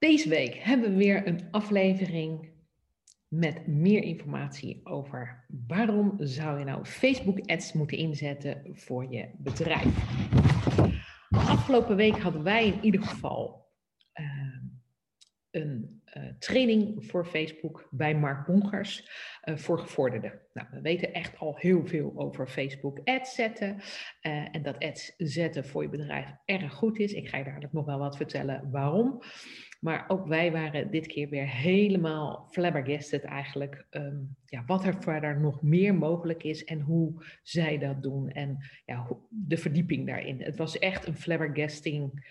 Deze week hebben we weer een aflevering met meer informatie over waarom zou je nou Facebook ads moeten inzetten voor je bedrijf. Afgelopen week hadden wij in ieder geval uh, een uh, training voor Facebook bij Mark Bongers uh, voor gevorderden. Nou, we weten echt al heel veel over Facebook ads zetten uh, en dat ads zetten voor je bedrijf erg goed is. Ik ga je dadelijk nog wel wat vertellen waarom. Maar ook wij waren dit keer weer helemaal flabbergasted eigenlijk. Um, ja, wat er verder nog meer mogelijk is en hoe zij dat doen. En ja, de verdieping daarin. Het was echt een flabbergasting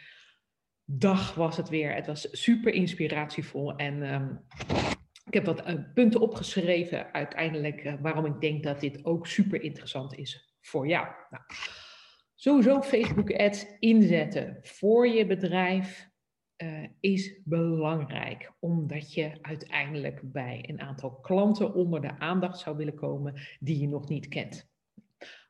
dag was het weer. Het was super inspiratievol. En um, ik heb wat uh, punten opgeschreven uiteindelijk uh, waarom ik denk dat dit ook super interessant is voor jou. Nou, sowieso Facebook ads inzetten voor je bedrijf uh, is belangrijk, omdat je uiteindelijk bij een aantal klanten onder de aandacht zou willen komen die je nog niet kent.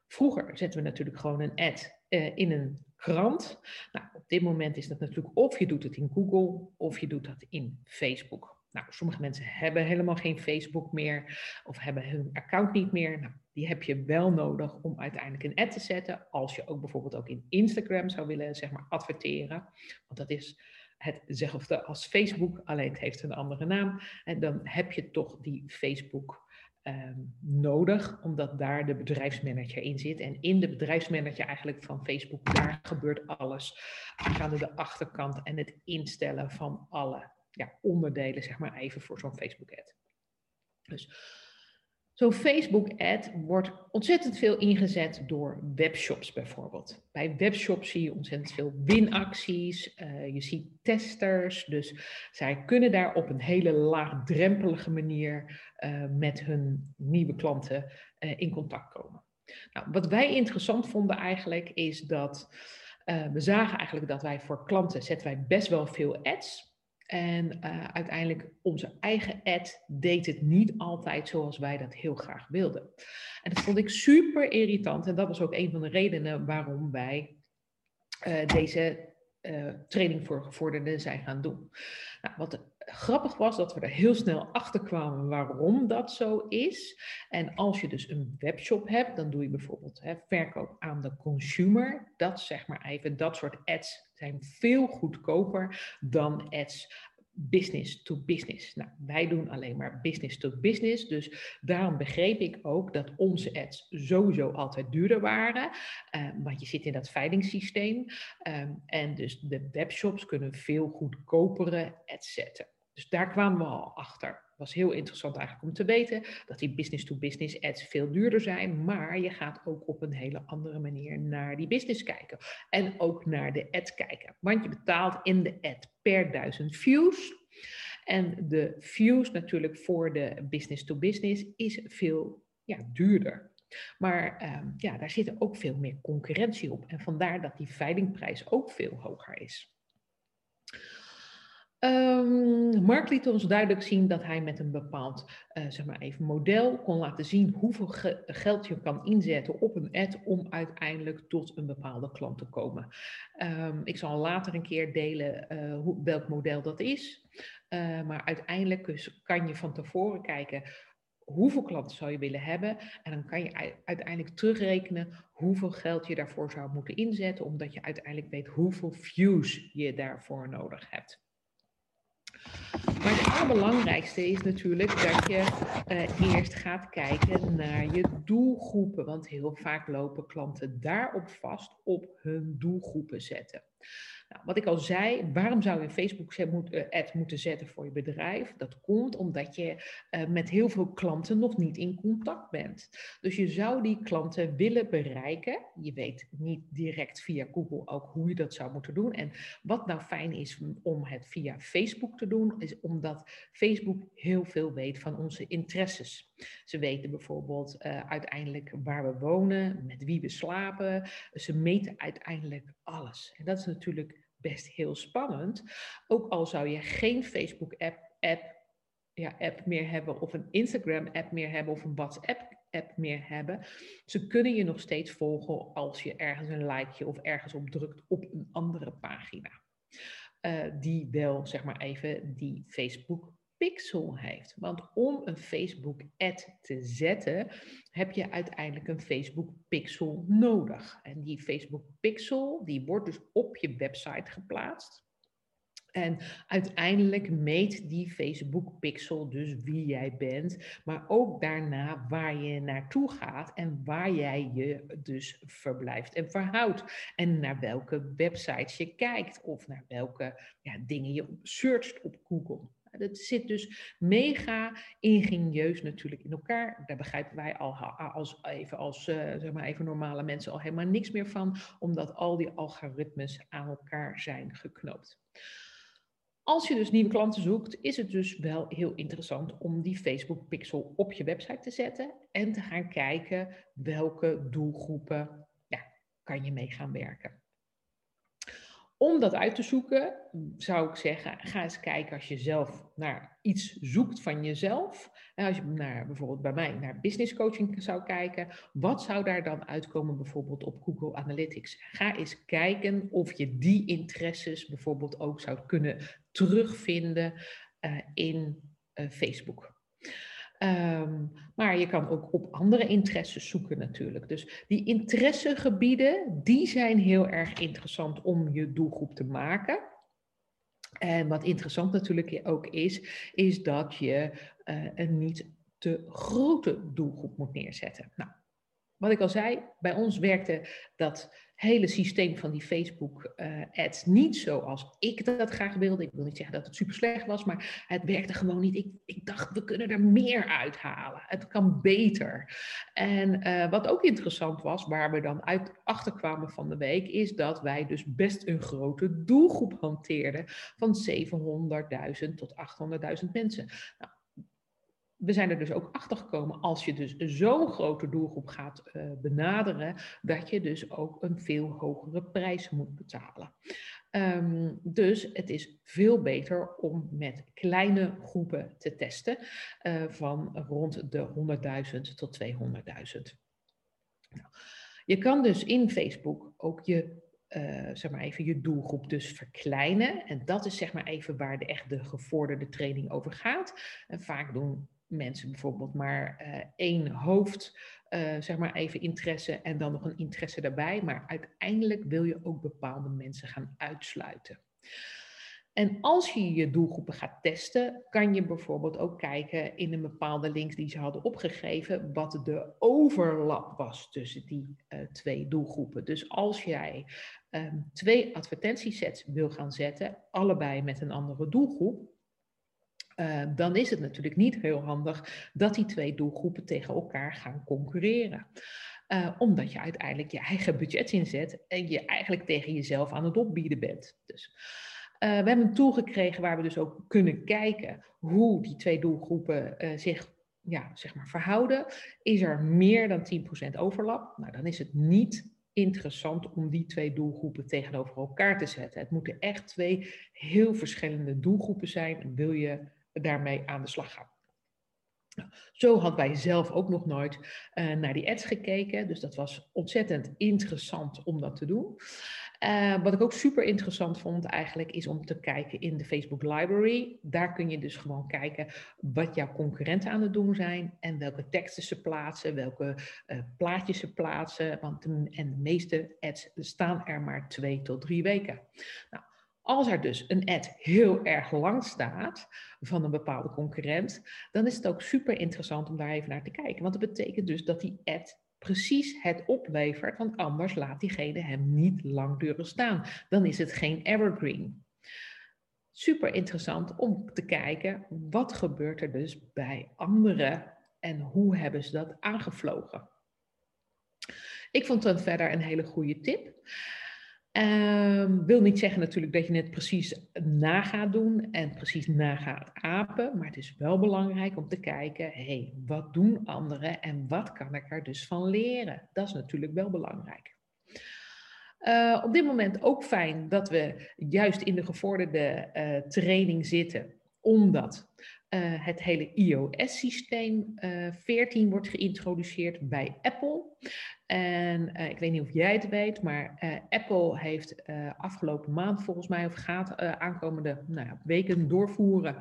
Vroeger zetten we natuurlijk gewoon een ad uh, in een krant. Nou, op dit moment is dat natuurlijk of je doet het in Google of je doet dat in Facebook. Nou, sommige mensen hebben helemaal geen Facebook meer of hebben hun account niet meer. Nou, die heb je wel nodig om uiteindelijk een ad te zetten. Als je ook bijvoorbeeld ook in Instagram zou willen zeg maar, adverteren. Want dat is hetzelfde als Facebook, alleen het heeft een andere naam. En dan heb je toch die Facebook um, nodig, omdat daar de bedrijfsmanager in zit. En in de bedrijfsmanager eigenlijk van Facebook, daar gebeurt alles. Aan de achterkant en het instellen van alle ja, onderdelen, zeg maar even voor zo'n Facebook-ad. Dus Zo'n Facebook-ad wordt ontzettend veel ingezet door webshops bijvoorbeeld. Bij webshops zie je ontzettend veel winacties, uh, je ziet testers, dus zij kunnen daar op een hele laagdrempelige manier uh, met hun nieuwe klanten uh, in contact komen. Nou, wat wij interessant vonden eigenlijk is dat we zagen eigenlijk dat wij voor klanten zetten wij best wel veel ads. En uh, uiteindelijk onze eigen ad deed het niet altijd zoals wij dat heel graag wilden. En dat vond ik super irritant. En dat was ook een van de redenen waarom wij uh, deze uh, training voor gevorderden zijn gaan doen. Nou, wat grappig was dat we er heel snel achter kwamen waarom dat zo is. En als je dus een webshop hebt, dan doe je bijvoorbeeld hè, verkoop aan de consumer. Dat zeg maar even, dat soort ads zijn veel goedkoper dan ads business to business. Nou, wij doen alleen maar business to business. Dus daarom begreep ik ook dat onze ads sowieso altijd duurder waren. Uh, want je zit in dat veilingssysteem. Um, en dus de webshops kunnen veel goedkopere ads zetten. Dus daar kwamen we al achter. Was heel interessant eigenlijk om te weten dat die business-to-business ads veel duurder zijn, maar je gaat ook op een hele andere manier naar die business kijken en ook naar de ad kijken. Want je betaalt in de ad per duizend views. En de views natuurlijk voor de business-to-business is veel ja, duurder. Maar um, ja, daar zit ook veel meer concurrentie op. En vandaar dat die veilingprijs ook veel hoger is. Um, Mark liet ons duidelijk zien dat hij met een bepaald uh, zeg maar even model kon laten zien hoeveel ge geld je kan inzetten op een ad om uiteindelijk tot een bepaalde klant te komen. Um, ik zal later een keer delen uh, hoe, welk model dat is. Uh, maar uiteindelijk dus kan je van tevoren kijken hoeveel klanten zou je willen hebben. En dan kan je uiteindelijk terugrekenen hoeveel geld je daarvoor zou moeten inzetten, omdat je uiteindelijk weet hoeveel views je daarvoor nodig hebt. Maar het allerbelangrijkste is natuurlijk dat je uh, eerst gaat kijken naar je doelgroepen. Want heel vaak lopen klanten daarop vast op hun doelgroepen zetten. Nou, wat ik al zei, waarom zou je een Facebook-ad moeten zetten voor je bedrijf? Dat komt omdat je uh, met heel veel klanten nog niet in contact bent. Dus je zou die klanten willen bereiken. Je weet niet direct via Google ook hoe je dat zou moeten doen. En wat nou fijn is om het via Facebook te doen, is omdat Facebook heel veel weet van onze interesses. Ze weten bijvoorbeeld uh, uiteindelijk waar we wonen, met wie we slapen. Ze meten uiteindelijk alles. En dat is natuurlijk best heel spannend. Ook al zou je geen Facebook-app app, ja, app meer hebben, of een Instagram-app meer hebben, of een WhatsApp-app meer hebben. Ze kunnen je nog steeds volgen als je ergens een likeje of ergens op drukt op een andere pagina. die wel, zeg maar even, die Facebook pixel heeft. Want om een Facebook ad te zetten, heb je uiteindelijk een Facebook pixel nodig. En die Facebook pixel, die wordt dus op je website geplaatst. En uiteindelijk meet die Facebook Pixel dus wie jij bent, maar ook daarna waar je naartoe gaat en waar jij je dus verblijft en verhoudt. En naar welke websites je kijkt of naar welke ja, dingen je searcht op Google. Dat zit dus mega ingenieus natuurlijk in elkaar. Daar begrijpen wij al als, even, als uh, zeg maar even normale mensen al helemaal niks meer van, omdat al die algoritmes aan elkaar zijn geknoopt. Als je dus nieuwe klanten zoekt, is het dus wel heel interessant om die Facebook pixel op je website te zetten en te gaan kijken welke doelgroepen ja, kan je mee gaan werken. Om dat uit te zoeken, zou ik zeggen, ga eens kijken als je zelf naar iets zoekt van jezelf. En als je naar bijvoorbeeld bij mij naar business coaching zou kijken, wat zou daar dan uitkomen bijvoorbeeld op Google Analytics? Ga eens kijken of je die interesses bijvoorbeeld ook zou kunnen terugvinden uh, in uh, Facebook. Um, maar je kan ook op andere interesses zoeken natuurlijk. Dus die interessegebieden, die zijn heel erg interessant om je doelgroep te maken. En wat interessant natuurlijk ook is, is dat je uh, een niet te grote doelgroep moet neerzetten. Nou, wat ik al zei, bij ons werkte dat hele systeem van die Facebook-ads uh, niet zoals ik dat graag wilde. Ik wil niet zeggen dat het super slecht was, maar het werkte gewoon niet. Ik, ik dacht, we kunnen er meer uithalen. Het kan beter. En uh, wat ook interessant was, waar we dan uit achterkwamen van de week, is dat wij dus best een grote doelgroep hanteerden van 700.000 tot 800.000 mensen. Nou, we zijn er dus ook achter gekomen, als je dus zo'n grote doelgroep gaat uh, benaderen, dat je dus ook een veel hogere prijs moet betalen. Um, dus het is veel beter om met kleine groepen te testen, uh, van rond de 100.000 tot 200.000. Nou, je kan dus in Facebook ook je uh, zeg maar even je doelgroep dus verkleinen. En dat is zeg maar even waar de echt de gevorderde training over gaat. En vaak doen mensen bijvoorbeeld maar uh, één hoofd, uh, zeg maar even interesse en dan nog een interesse daarbij. Maar uiteindelijk wil je ook bepaalde mensen gaan uitsluiten. En als je je doelgroepen gaat testen, kan je bijvoorbeeld ook kijken in een bepaalde links die ze hadden opgegeven, wat de overlap was tussen die uh, twee doelgroepen. Dus als jij um, twee advertentiesets wil gaan zetten, allebei met een andere doelgroep, uh, dan is het natuurlijk niet heel handig dat die twee doelgroepen tegen elkaar gaan concurreren. Uh, omdat je uiteindelijk je eigen budget inzet en je eigenlijk tegen jezelf aan het opbieden bent. Dus, uh, we hebben een tool gekregen waar we dus ook kunnen kijken hoe die twee doelgroepen zich ja, zeg maar verhouden. Is er meer dan 10% overlap? Nou, dan is het niet interessant om die twee doelgroepen tegenover elkaar te zetten. Het moeten echt twee heel verschillende doelgroepen zijn. Wil je daarmee aan de slag gaan. Zo hadden wij zelf ook nog nooit uh, naar die ads gekeken. Dus dat was ontzettend interessant om dat te doen. Uh, wat ik ook super interessant vond eigenlijk is om te kijken in de Facebook Library. Daar kun je dus gewoon kijken wat jouw concurrenten aan het doen zijn en welke teksten ze plaatsen, welke uh, plaatjes ze plaatsen. Want de, en de meeste ads staan er maar twee tot drie weken. Nou, als er dus een ad heel erg lang staat van een bepaalde concurrent, dan is het ook super interessant om daar even naar te kijken. Want dat betekent dus dat die ad precies het oplevert, want anders laat diegene hem niet langdurig staan. Dan is het geen evergreen. Super interessant om te kijken wat gebeurt er dus bij anderen en hoe hebben ze dat aangevlogen. Ik vond het verder een hele goede tip. Um, wil niet zeggen natuurlijk dat je het precies na gaat doen en precies na gaat apen, maar het is wel belangrijk om te kijken, hey, wat doen anderen en wat kan ik er dus van leren? Dat is natuurlijk wel belangrijk. Uh, op dit moment ook fijn dat we juist in de gevorderde uh, training zitten, omdat uh, het hele iOS-systeem 14 wordt geïntroduceerd bij Apple. En uh, ik weet niet of jij het weet, maar uh, Apple heeft uh, afgelopen maand volgens mij, of gaat aankomende nou ja, weken doorvoeren,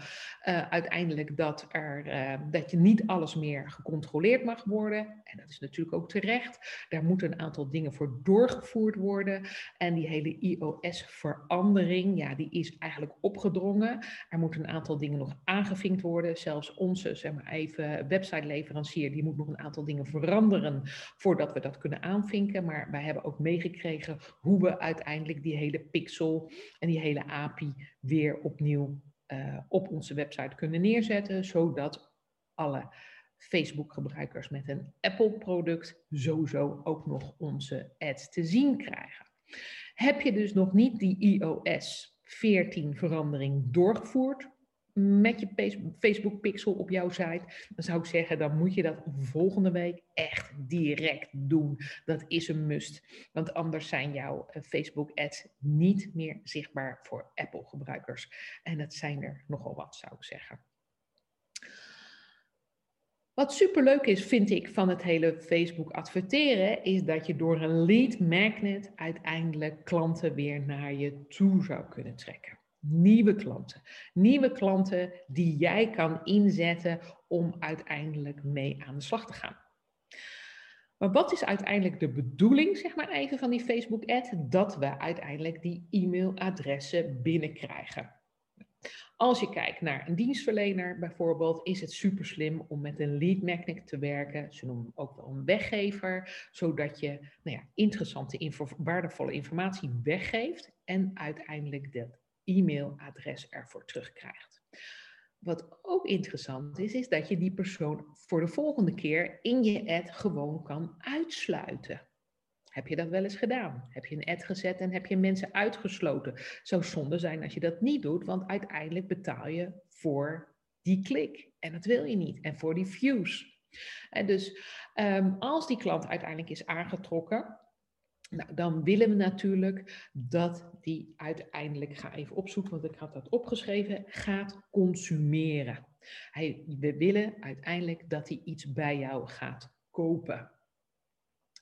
uiteindelijk dat, er, dat je niet alles meer gecontroleerd mag worden. En dat is natuurlijk ook terecht. Daar moeten een aantal dingen voor doorgevoerd worden. En die hele iOS-verandering, ja, die is eigenlijk opgedrongen. Er moeten een aantal dingen nog aangevinkt worden. Zelfs onze, zeg maar even, website-leverancier, die moet nog een aantal dingen veranderen voordat we dat kunnen aanvinken. Maar wij hebben ook meegekregen hoe we uiteindelijk die hele pixel en die hele API weer opnieuw uh, op onze website kunnen neerzetten, zodat alle Facebook-gebruikers met een Apple-product sowieso ook nog onze ads te zien krijgen. Heb je dus nog niet die iOS 14 verandering doorgevoerd? Met je Facebook pixel op jouw site, dan zou ik zeggen, dan moet je dat volgende week echt direct doen. Dat is een must. Want anders zijn jouw eh, Facebook ads niet meer zichtbaar voor Apple gebruikers. En dat zijn er nogal wat, zou ik zeggen. Wat superleuk is, vind ik, van het hele Facebook adverteren, is dat je door een lead magnet uiteindelijk klanten weer naar je toe zou kunnen trekken nieuwe klanten. Nieuwe klanten die jij kan inzetten om uiteindelijk mee aan de slag te gaan. Maar wat is uiteindelijk de bedoeling, zeg maar even, van die Facebook-ad? Dat we uiteindelijk die e-mailadressen binnenkrijgen. Als je kijkt naar een dienstverlener bijvoorbeeld, is het super slim om met een lead magnet te werken. Ze noemen hem ook wel een weggever, zodat je nou ja, interessante, waardevolle informatie weggeeft en uiteindelijk dat e-mailadres ervoor terugkrijgt. Wat ook interessant is, is dat je die persoon voor de volgende keer in je ad gewoon kan uitsluiten. Heb je dat wel eens gedaan? Heb je een ad gezet en heb je mensen uitgesloten? Zou zonde zijn als je dat niet doet, want uiteindelijk betaal je voor die klik. En dat wil je niet. En voor die views. En dus um, als die klant uiteindelijk is aangetrokken, nou, dan willen we natuurlijk dat die uiteindelijk, ga even opzoeken, want ik had dat opgeschreven, gaat consumeren. Hij, we willen uiteindelijk dat hij iets bij jou gaat kopen.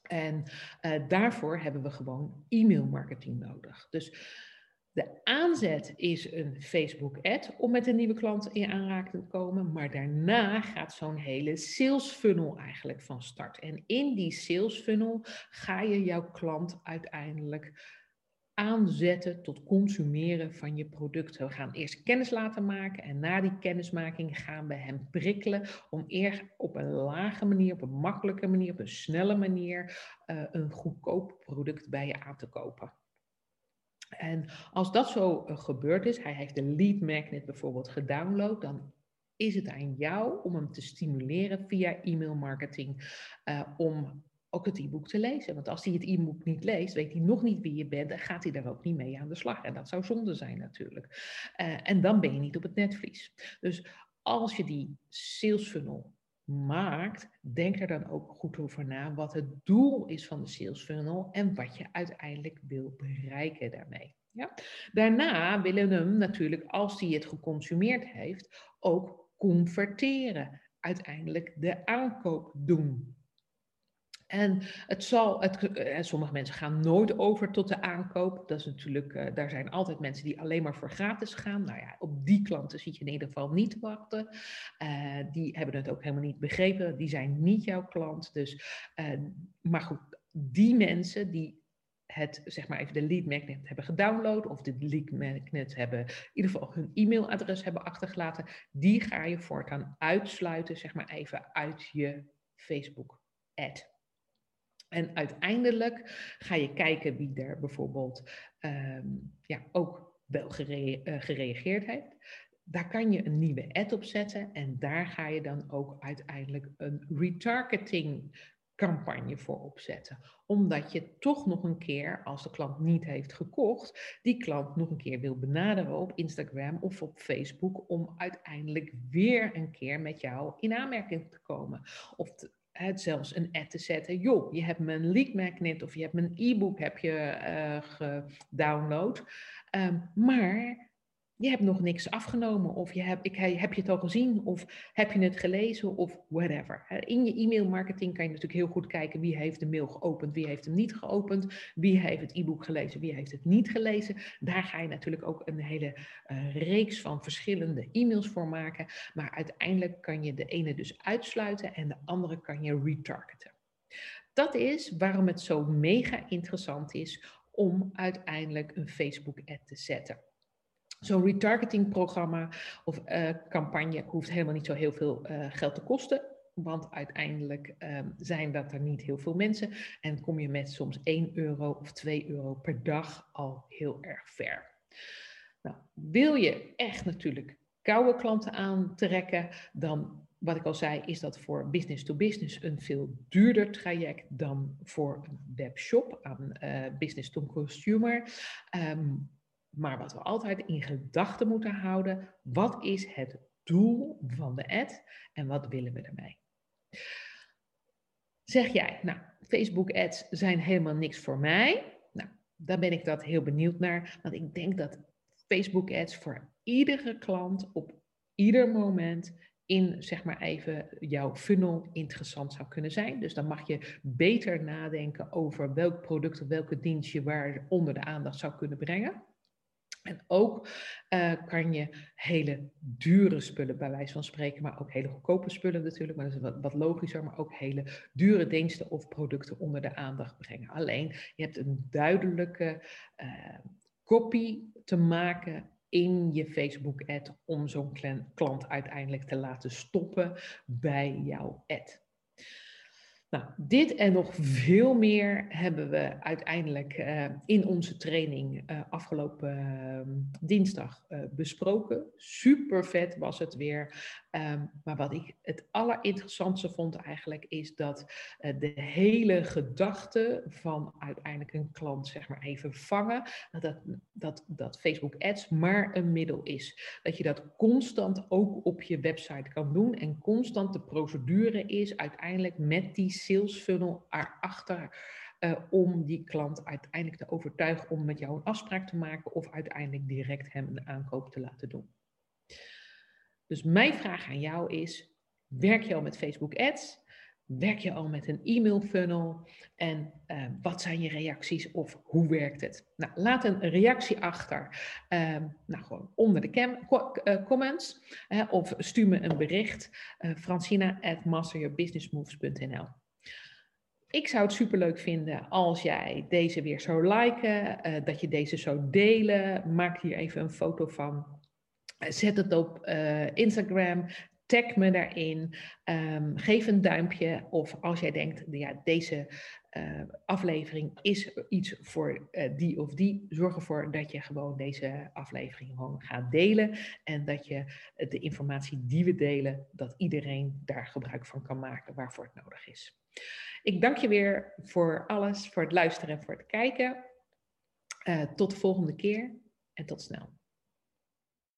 En uh, daarvoor hebben we gewoon e-mail marketing nodig. Dus de aanzet is een Facebook-ad om met een nieuwe klant in aanraking te komen, maar daarna gaat zo'n hele sales funnel eigenlijk van start. En in die sales funnel ga je jouw klant uiteindelijk aanzetten tot consumeren van je producten. We gaan eerst kennis laten maken en na die kennismaking gaan we hem prikkelen om eerst op een lage manier, op een makkelijke manier, op een snelle manier uh, een goedkoop product bij je aan te kopen. En als dat zo uh, gebeurd is, hij heeft de lead magnet bijvoorbeeld gedownload, dan is het aan jou om hem te stimuleren via e-mail marketing uh, om ook het e-book te lezen. Want als hij het e-book niet leest, weet hij nog niet wie je bent en gaat hij daar ook niet mee aan de slag. En dat zou zonde zijn natuurlijk. Uh, en dan ben je niet op het netvlies. Dus als je die sales funnel maakt, denk er dan ook goed over na wat het doel is van de sales funnel en wat je uiteindelijk wil bereiken daarmee. Ja? Daarna willen we hem natuurlijk, als hij het geconsumeerd heeft, ook converteren. Uiteindelijk de aankoop doen. En het zal, het, eh, sommige mensen gaan nooit over tot de aankoop. Dat is natuurlijk, uh, daar zijn altijd mensen die alleen maar voor gratis gaan. Nou ja, op die klanten zit je in ieder geval niet te wachten. Uh, die hebben het ook helemaal niet begrepen. Die zijn niet jouw klant. Dus, maar goed, die mensen die het, zeg maar even de lead magnet hebben gedownload of de lead magnet hebben, in ieder geval hun e-mailadres hebben achtergelaten, die ga je voortaan uitsluiten, zeg maar even uit je Facebook ad. En uiteindelijk ga je kijken wie er bijvoorbeeld um, ja, ook wel uh, gereageerd heeft. Daar kan je een nieuwe ad op zetten en daar ga je dan ook uiteindelijk een retargeting campagne voor opzetten. Omdat je toch nog een keer, als de klant niet heeft gekocht, die klant nog een keer wil benaderen op Instagram of op Facebook om uiteindelijk weer een keer met jou in aanmerking te komen. Of het zelfs een ad te zetten. Joh, je hebt mijn lead magnet of je hebt mijn e-book heb je uh, gedownload. Um, maar je hebt nog niks afgenomen, of je hebt, ik, heb je het al gezien, of heb je het gelezen, of whatever. In je e-mail marketing kan je natuurlijk heel goed kijken wie heeft de mail geopend, wie heeft hem niet geopend, wie heeft het e-book gelezen, wie heeft het niet gelezen. Daar ga je natuurlijk ook een hele uh, reeks van verschillende e-mails voor maken, maar uiteindelijk kan je de ene dus uitsluiten en de andere kan je retargeten. Dat is waarom het zo mega interessant is om uiteindelijk een Facebook-ad te zetten. Zo'n retargeting-programma of uh, campagne hoeft helemaal niet zo heel veel uh, geld te kosten. Want uiteindelijk um, zijn dat er niet heel veel mensen. En kom je met soms 1 euro of 2 euro per dag al heel erg ver. Nou, wil je echt natuurlijk koude klanten aantrekken, dan wat ik al zei, is dat voor business to business een veel duurder traject dan voor een webshop aan uh, business to consumer. Um, maar wat we altijd in gedachten moeten houden, wat is het doel van de ad en wat willen we ermee? Zeg jij, nou, Facebook ads zijn helemaal niks voor mij. Nou, daar ben ik dat heel benieuwd naar, want ik denk dat Facebook ads voor iedere klant op ieder moment in, zeg maar even, jouw funnel interessant zou kunnen zijn. Dus dan mag je beter nadenken over welk product of welke dienst je waar onder de aandacht zou kunnen brengen. En ook uh, kan je hele dure spullen, bij wijze van spreken, maar ook hele goedkope spullen natuurlijk, maar dat is wat, wat logischer, maar ook hele dure diensten of producten onder de aandacht brengen. Alleen, je hebt een duidelijke uh, copy te maken in je Facebook-ad om zo'n klant uiteindelijk te laten stoppen bij jouw ad. Nou, dit en nog veel meer hebben we uiteindelijk uh, in onze training uh, afgelopen uh, dinsdag eh, besproken. Super vet was het weer. Um, maar wat ik het allerinteressantste vond eigenlijk is dat de hele gedachte van uiteindelijk een klant zeg maar even vangen, dat, dat, dat Facebook Ads maar een middel is. Dat je dat constant ook op je website kan doen en constant de procedure is uiteindelijk met die sales funnel erachter uh, om die klant uiteindelijk te overtuigen om met jou een afspraak te maken of uiteindelijk direct hem een aankoop te laten doen. Dus mijn vraag aan jou is, werk je al met Facebook Ads? Werk je al met een e-mail funnel? En uh, wat zijn je reacties of hoe werkt het? Nou, laat een reactie achter. Uh, nou, gewoon onder de uh, comments. of stuur me een bericht. Francina at masteryourbusinessmoves.nl ik zou het superleuk vinden als jij deze weer zou liken, uh, dat je deze zou delen. Maak hier even een foto van. Zet het op uh, Instagram. Tag me daarin. Um, geef een duimpje. Of als jij denkt, ja, deze uh, aflevering is iets voor die of die. Zorg ervoor dat je gewoon deze aflevering gewoon gaat delen. En dat je de informatie die we delen, dat iedereen daar gebruik van kan maken waarvoor het nodig is. Ik dank je weer voor alles, voor het luisteren en voor het kijken. Tot de volgende keer en tot snel.